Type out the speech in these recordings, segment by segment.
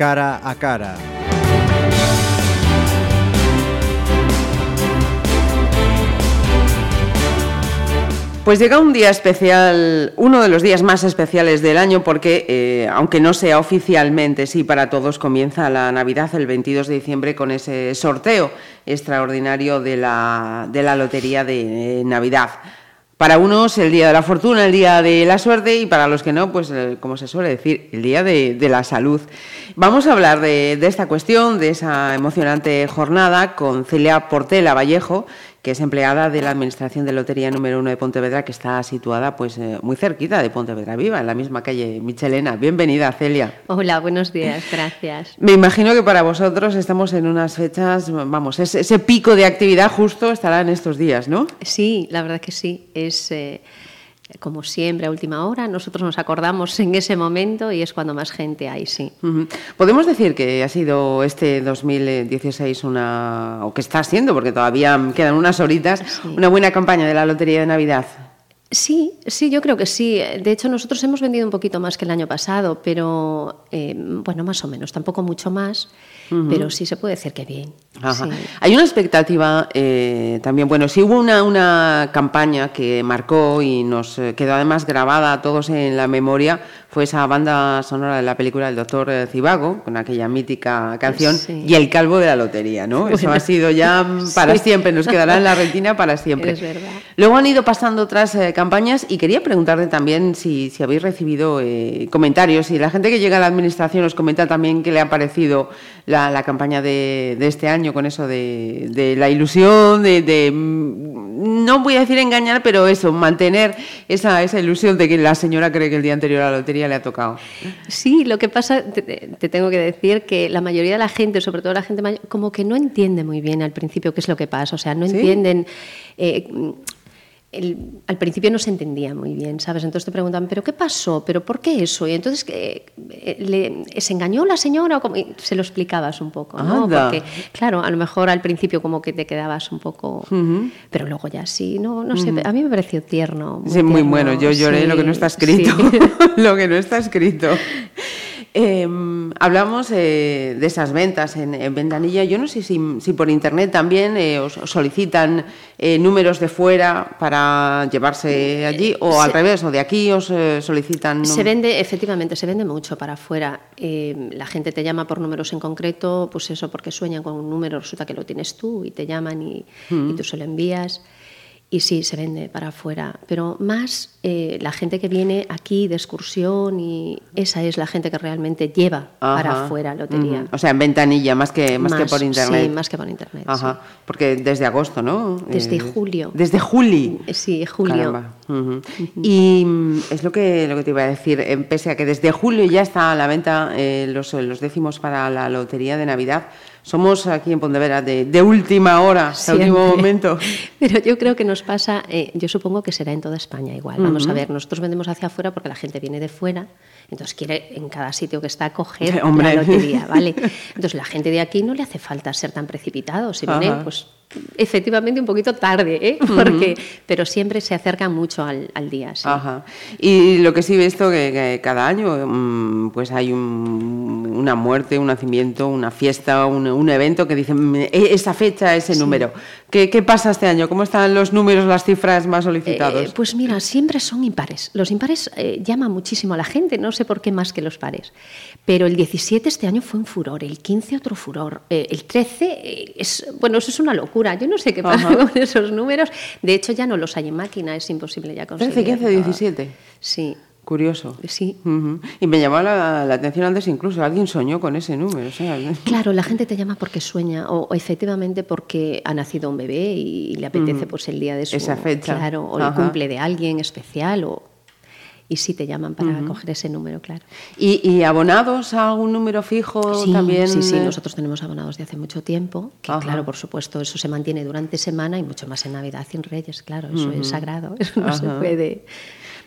cara a cara. Pues llega un día especial, uno de los días más especiales del año, porque eh, aunque no sea oficialmente, sí para todos comienza la Navidad el 22 de diciembre con ese sorteo extraordinario de la, de la Lotería de Navidad. Para unos el día de la fortuna, el día de la suerte y para los que no, pues eh, como se suele decir, el día de la salud. Vamos a hablar de, de, esta cuestión, de esa emocionante jornada con Celia Portela Vallejo, que es empleada de la Administración de Lotería número uno de Pontevedra, que está situada pues eh, muy cerquita de Pontevedra Viva, en la misma calle Michelena. Bienvenida, Celia. Hola, buenos días, gracias. Me imagino que para vosotros estamos en unas fechas, vamos, ese, ese pico de actividad justo estará en estos días, ¿no? Sí, la verdad que sí. Es... Eh como siempre, a última hora. Nosotros nos acordamos en ese momento y es cuando más gente hay, sí. Uh -huh. Podemos decir que ha sido este 2016 una, o que está siendo, porque todavía quedan unas horitas, sí. una buena campaña de la Lotería de Navidad. Sí, sí, yo creo que sí. De hecho, nosotros hemos vendido un poquito más que el año pasado, pero eh, bueno, más o menos, tampoco mucho más, uh -huh. pero sí se puede decir que bien. Ajá. Sí. Hay una expectativa eh, también, bueno, sí hubo una, una, campaña que marcó y nos eh, quedó además grabada a todos en la memoria, fue esa banda sonora de la película El Doctor Cibago, con aquella mítica canción, sí. y El Calvo de la Lotería, ¿no? Bueno, Eso ha sido ya para sí. siempre, nos quedará en la retina para siempre. Es verdad. Luego han ido pasando otras eh, campañas y quería preguntarte también si, si habéis recibido eh, comentarios, y la gente que llega a la administración os comenta también qué le ha parecido la, la campaña de, de, este año con eso de, de la ilusión, de, de, no voy a decir engañar, pero eso, mantener esa, esa ilusión de que la señora cree que el día anterior a la lotería le ha tocado. Sí, lo que pasa, te, te tengo que decir que la mayoría de la gente, sobre todo la gente mayor, como que no entiende muy bien al principio qué es lo que pasa, o sea, no ¿Sí? entienden... Eh, el, al principio no se entendía muy bien, ¿sabes? Entonces te preguntan, ¿pero qué pasó? ¿Pero por qué eso? Y entonces, ¿qué, le, ¿se engañó la señora? O y se lo explicabas un poco, ¿no? Anda. Porque, claro, a lo mejor al principio como que te quedabas un poco... Uh -huh. Pero luego ya sí, no, no sé, uh -huh. a mí me pareció tierno. Muy sí, tierno, muy bueno. Yo lloré sí, lo que no está escrito. Sí. lo que no está escrito. Eh, hablamos eh, de esas ventas en, en, Ventanilla. Yo no sé si, si por internet también eh, os, solicitan eh, números de fuera para llevarse allí o se, al revés, o de aquí os eh, solicitan. Se vende, efectivamente, se vende mucho para afuera. Eh, la gente te llama por números en concreto, pues eso, porque sueñan con un número, resulta que lo tienes tú y te llaman y, mm. y tú se lo envías. Y sí, se vende para afuera, pero más eh, la gente que viene aquí de excursión y esa es la gente que realmente lleva Ajá. para afuera lotería. O sea, en ventanilla, más que, más, más, que por internet. Sí, más que por internet. Ajá. Sí. Porque desde agosto, ¿no? Desde eh, julio. Desde julio. Sí, julio. Uh -huh. Y mm, es lo que, lo que te iba a decir, eh, pese a que desde julio ya está a la venta eh, los, los décimos para la lotería de Navidad, somos aquí en Pontevedra de, de última hora, hasta último momento. Pero yo creo que nos pasa, eh, yo supongo que será en toda España igual. Vamos uh -huh. a ver, nosotros vendemos hacia afuera porque la gente viene de fuera, entonces quiere en cada sitio que está coger Hombre. la lotería, ¿vale? Entonces la gente de aquí no le hace falta ser tan precipitado, si viene, pues efectivamente un poquito tarde, ¿eh? Porque, uh -huh. pero siempre se acercan mucho al, al día. Sí. Ajá. Y lo que sí he visto que, que cada año mm, pues hay un, una muerte, un nacimiento, una fiesta, un, un, evento que dicen e, esa fecha, ese sí. número. ¿Qué, ¿Qué, pasa este año? ¿Cómo están los números, las cifras más solicitados? Eh, pues mira, siempre son impares. Los impares eh, llaman muchísimo a la gente, no sé por qué más que los pares. Pero el 17 este año fue un furor, el 15 otro furor, eh, el 13 eh, es, bueno, eso es una locura. Yo no sé qué pasa Ajá. con esos números. De hecho, ya no los hay en máquina, es imposible ya conseguir. 13, 15, 17. Sí. Curioso. Sí. Uh -huh. Y me llamó la, la, atención antes incluso, alguien soñó con ese número. O sea, claro, la gente te llama porque sueña o, o, efectivamente porque ha nacido un bebé y, le apetece uh -huh. pues el día de su... Esa fecha. Claro, o Ajá. el cumple de alguien especial o y sí te llaman para uh -huh. coger ese número, claro. ¿Y, ¿Y, abonados a algún número fijo sí, también? Sí, sí, nosotros tenemos abonados de hace mucho tiempo, que Ajá. claro, por supuesto, eso se mantiene durante semana y mucho más en Navidad y en Reyes, claro, eso es sagrado, eso no Ajá. se puede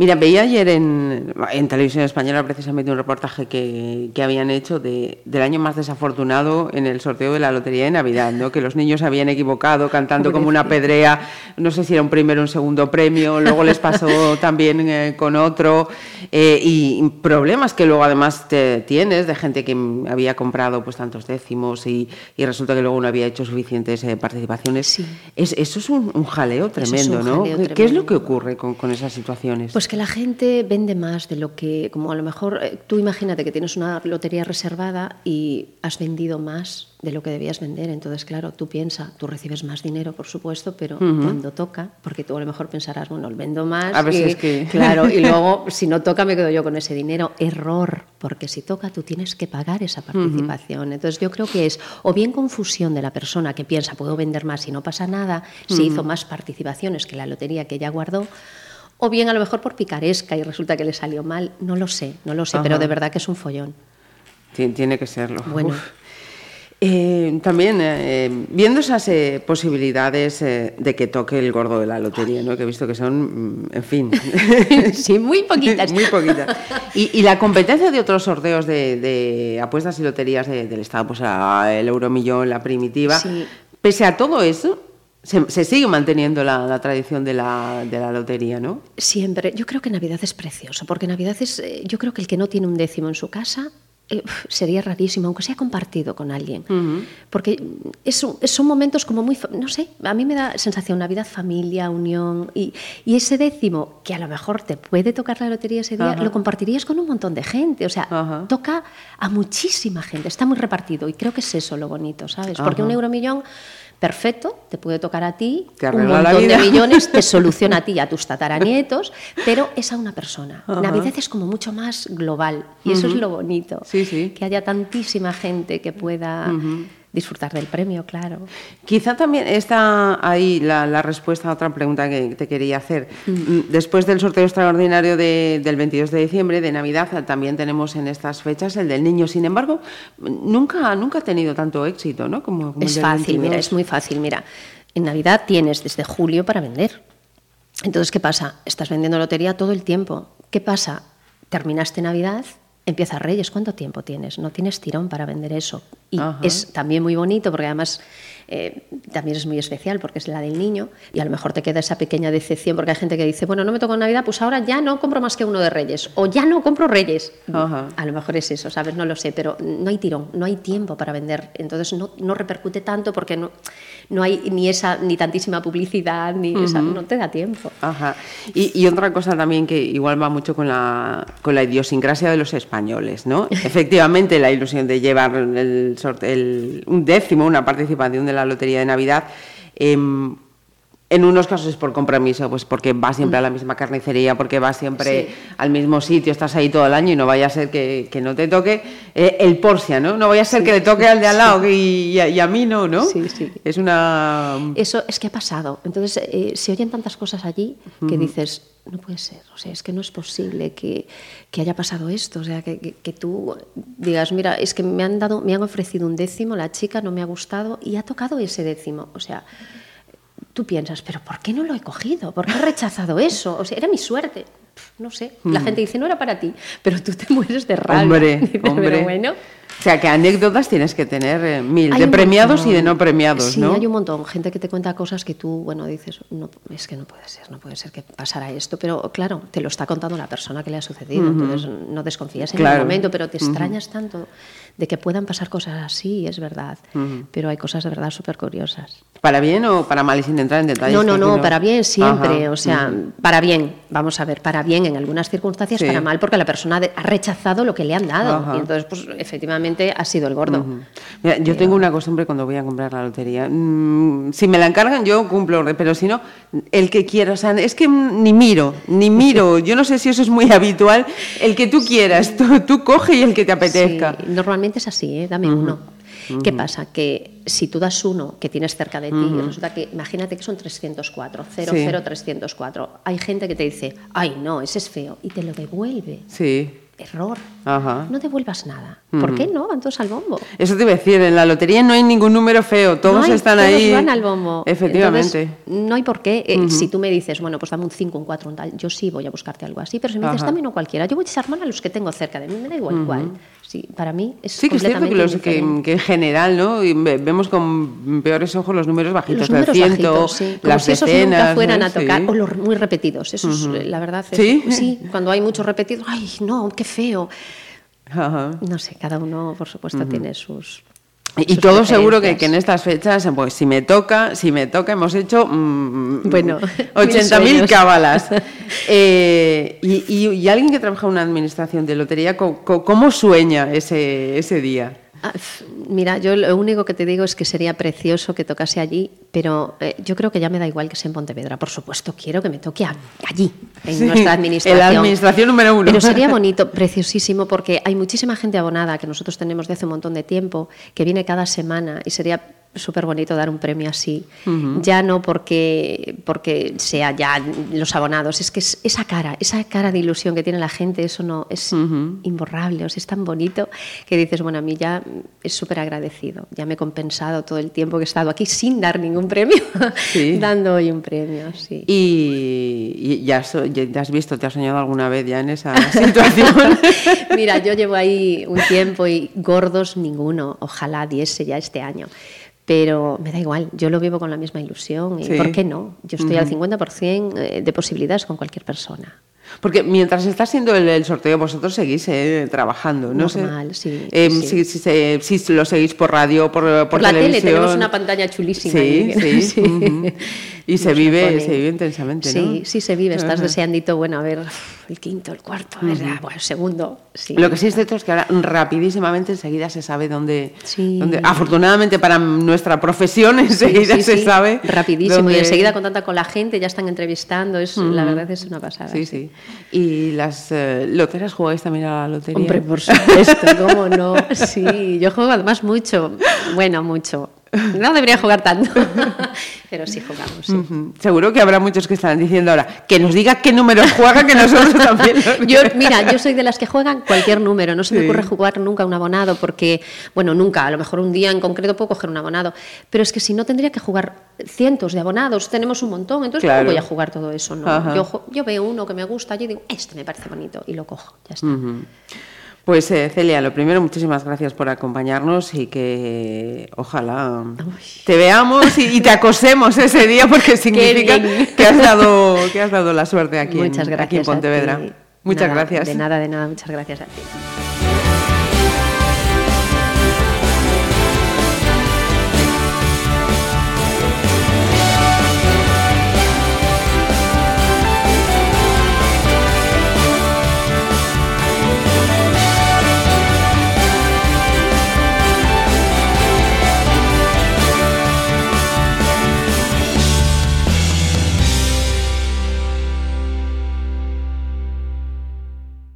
Mira, veía ayer en, en televisión española precisamente un reportaje que, que habían hecho de, del año más desafortunado en el sorteo de la Lotería de Navidad, ¿no? que los niños habían equivocado cantando como una pedrea, no sé si era un primero o un segundo premio, luego les pasó también eh, con otro, eh, y problemas que luego además te tienes de gente que había comprado pues tantos décimos y, y resulta que luego no había hecho suficientes eh, participaciones. Sí. Es, eso es un, un jaleo tremendo, un ¿no? jaleo ¿Qué es lo que ocurre con, con esas situaciones? Pues que la gente vende más de lo que, como a lo mejor eh, tú imagínate que tienes una lotería reservada y has vendido más de lo que debías vender. Entonces, claro, tú piensas, tú recibes más dinero, por supuesto, pero cuando toca, porque tú a lo mejor pensarás, bueno, vendo más. A ver si y- es que- Claro, y luego, si no toca, me quedo yo con ese dinero. Error, porque si toca, tú tienes que pagar esa participación. Entonces, yo creo que es o bien confusión de la persona que piensa, puedo vender más y no pasa nada, se hizo más participaciones que la lotería que ella guardó. O bien a lo mejor por picaresca y resulta que le salió mal, no lo sé, no lo sé, Ajá. pero de verdad que es un follón. Tien- Tiene que serlo. Bueno. Eh, también, eh, viendo esas eh, posibilidades eh, de que toque el gordo de la lotería, ¿no? que he visto que son, mm, en fin, Sí, muy poquitas. muy poquitas. Y, y la competencia de otros sorteos de, de apuestas y loterías de- del Estado, pues el Euromillón, la primitiva, Sí. pese a todo eso, se, se sigue manteniendo la, la tradición de la, de la lotería, ¿no? Siempre. Yo creo que Navidad es precioso, porque Navidad es, eh, yo creo que el que no tiene un décimo en su casa eh, sería rarísimo, aunque sea compartido con alguien. Porque es son momentos como muy, no sé, a mí me da sensación Navidad, familia, unión, y, y ese décimo que a lo mejor te puede tocar la lotería ese día, lo compartirías con un montón de gente. O sea, toca a muchísima gente, está muy repartido, y creo que es eso lo bonito, ¿sabes? Porque un euromillón... Perfecto, te puede tocar a ti, Te un la montón de millones, te soluciona a ti y a tus tataranietos, pero es a una persona. Ajá. Navidad es como mucho más global y eso es lo bonito. Sí, sí. Que haya tantísima gente que pueda disfrutar del premio, claro. Quizá también está ahí la, la respuesta a otra pregunta que te quería hacer. Mm, Después del sorteo extraordinario de- del 22 de diciembre, de Navidad, también tenemos en estas fechas el del niño. Sin embargo, nunca, nunca ha tenido tanto éxito, ¿no? Como, como el Es del fácil, mira, 22. es muy fácil. Mira, en Navidad tienes desde julio para vender. Entonces, ¿qué pasa? Estás vendiendo lotería todo el tiempo. ¿Qué pasa? Terminaste Navidad, empieza Reyes. ¿Cuánto tiempo tienes? No tienes tirón para vender eso. Y Ajá. es también muy bonito porque además eh, también es muy especial porque es la del niño y a lo mejor te queda esa pequeña decepción porque hay gente que dice, bueno, no me tocó Navidad, pues ahora ya no compro más que uno de Reyes o ya no compro Reyes. Ajá. A lo mejor es eso, ¿sabes? No lo sé, pero no hay tirón, no hay tiempo para vender. Entonces no, no repercute tanto porque no, no hay ni esa ni tantísima publicidad, ni esa, no te da tiempo. Ajá. Y, y otra cosa también que igual va mucho con la, con la idiosincrasia de los españoles, ¿no? Efectivamente, la ilusión de llevar el, el- un décimo, una participación de la Lotería de Navidad, em, en unos casos es por compromiso, pues porque vas siempre a la misma carnicería, porque vas siempre Sí. al mismo sitio, estás ahí todo el año y no vaya a ser que, que no te toque eh, el Porcia, ¿no? No vaya a ser que le toque al de al lado y, y a, y a mí no, ¿no? Sí, sí. Es una... Eso es que ha pasado. Entonces eh, se oyen tantas cosas allí que dices, no puede ser, o sea, es que no es posible que, que haya pasado esto, o sea, que, que- que tú digas, mira, es que me han dado, me han ofrecido un décimo, la chica no me ha gustado y ha tocado ese décimo, o sea, tú piensas, pero ¿por qué no lo he cogido? ¿Por qué he rechazado eso? O sea, era mi suerte. No sé. La gente dice, no era para ti, pero tú te mueres de rabia. Hombre, hombre. Pero bueno. O sea, que anécdotas tienes que tener eh, mil, Hay de premiados y de no premiados, sí, ¿no? hay un montón. Gente que te cuenta cosas que tú, bueno, dices, no, es que no puede ser, no puede ser que pasara esto. Pero claro, te lo está contando la persona que le ha sucedido. Entonces no desconfías en Claro. el momento, pero te extrañas tanto de que puedan pasar cosas así, es verdad. Pero hay cosas de verdad súper curiosas. ¿Para bien o para mal y sin entrar en detalles? No, no, no, para bien siempre. Ajá, O sea, para bien, vamos a ver, para bien en algunas circunstancias, Sí. para mal, porque la persona ha rechazado lo que le han dado. Ajá. Y entonces, pues efectivamente ha sido el gordo. Mira, yo tengo una costumbre cuando voy a comprar la lotería. Mm, si me la encargan, yo cumplo, pero si no, el que quiera. O sea, es que ni miro, ni miro. Yo no sé si eso es muy habitual. El que tú quieras, tú, tú coge y el que te apetezca. Sí, normalmente es así, ¿eh? dame uno. ¿Qué pasa? Que si tú das uno que tienes cerca de ti, resulta que, imagínate que son 304, 0, Sí. 0, 304. Hay gente que te dice, ay, no, ese es feo, y te lo devuelve. Sí. error. No devuelvas nada. ¿Por qué no? Van todos al bombo. Eso te iba a decir, en la lotería no hay ningún número feo, todos están todos ahí. van al bombo. Efectivamente. no hay por qué. Eh, si tú me dices, bueno, pues dame un 5, un 4, un tal, yo sí voy a buscarte algo así, pero si me dices, dame no cualquiera, yo voy a echar mano a los que tengo cerca de mí, me da igual cuál. Sí, para mí es Sí, que es cierto que, los, que, en general, ¿no? vemos con peores ojos los números bajitos los números ciento, bajitos, sí. las si esos nunca fueran a tocar, o los muy repetidos. Eso es, la verdad. Es, ¿Sí? Sí, cuando hay muchos repetidos, ¡ay, no, qué feo! No sé, cada uno, por supuesto, tiene sus, y todo seguro que, en estas fechas, pues si me toca, si me toca, hemos hecho mm, bueno, 80.000 cábalas. Eh, y, alguien que trabaja en una administración de lotería, ¿cómo, sueña ese, ese día? Ah, mira, yo lo único que te digo es que sería precioso que tocase allí, pero eh, yo creo que ya me da igual que sea en Pontevedra. Por supuesto, quiero que me toque allí, en nuestra administración. En la administración número uno. Pero sería bonito, preciosísimo, porque hay muchísima gente abonada que nosotros tenemos de hace un montón de tiempo, que viene cada semana y sería súper bonito dar un premio así. Ya no porque, porque sea ya los abonados, es que es esa cara, esa cara de ilusión que tiene la gente, eso no es imborrable, o sea, es tan bonito que dices, bueno, a mí ya es súper agradecido, ya me he compensado todo el tiempo que he estado aquí sin dar ningún premio, dando hoy un premio, sí. ¿Y, ya, ya, has visto, te has soñado alguna vez ya en esa situación? Mira, yo llevo ahí un tiempo y gordos ninguno, ojalá diese ya este año pero me da igual, yo lo vivo con la misma ilusión y ¿por qué no? Yo estoy al 50% eh, de posibilidades con cualquier persona. Porque mientras está haciendo el, sorteo, vosotros seguís eh, trabajando, ¿no? Normal, sí, eh, sí. Si, lo seguís por radio, por, por, por la tele, tenemos una pantalla chulísima. Sí, sí. Y se vive, se vive intensamente, ¿no? Sí, sí se vive. Estás deseandito, bueno, a ver, el quinto, el cuarto, a ver, bueno, el segundo. Lo que sí es cierto es que ahora rapidísimamente enseguida se sabe dónde, dónde afortunadamente para nuestra profesión enseguida se sabe. Rapidísimo y enseguida con tanta con la gente ya están entrevistando, es la verdad es una pasada. Sí, sí. ¿Y las eh, loteras jugáis también a la lotería? Hombre, por supuesto, cómo no. Sí, yo juego además mucho, bueno, mucho. No debería jugar tanto, pero sí jugamos. Seguro que habrá muchos que están diciendo ahora que nos diga qué números juega, que nosotros también. yo, mira, yo soy de las que juegan cualquier número, no se me ocurre jugar nunca un abonado, porque, bueno, nunca, a lo mejor un día en concreto puedo coger un abonado, pero es que si no tendría que jugar cientos de abonados, tenemos un montón, entonces ¿cómo voy a jugar todo eso? No? Yo, yo, veo uno que me gusta, yo digo, este me parece bonito, y lo cojo, ya está. Pues eh, Celia, lo primero, muchísimas gracias por acompañarnos y que ojalá te veamos y, te acosemos ese día porque significa que has dado que has dado la suerte aquí, en, aquí en Pontevedra. Muchas gracias. De nada, de nada, muchas gracias a ti.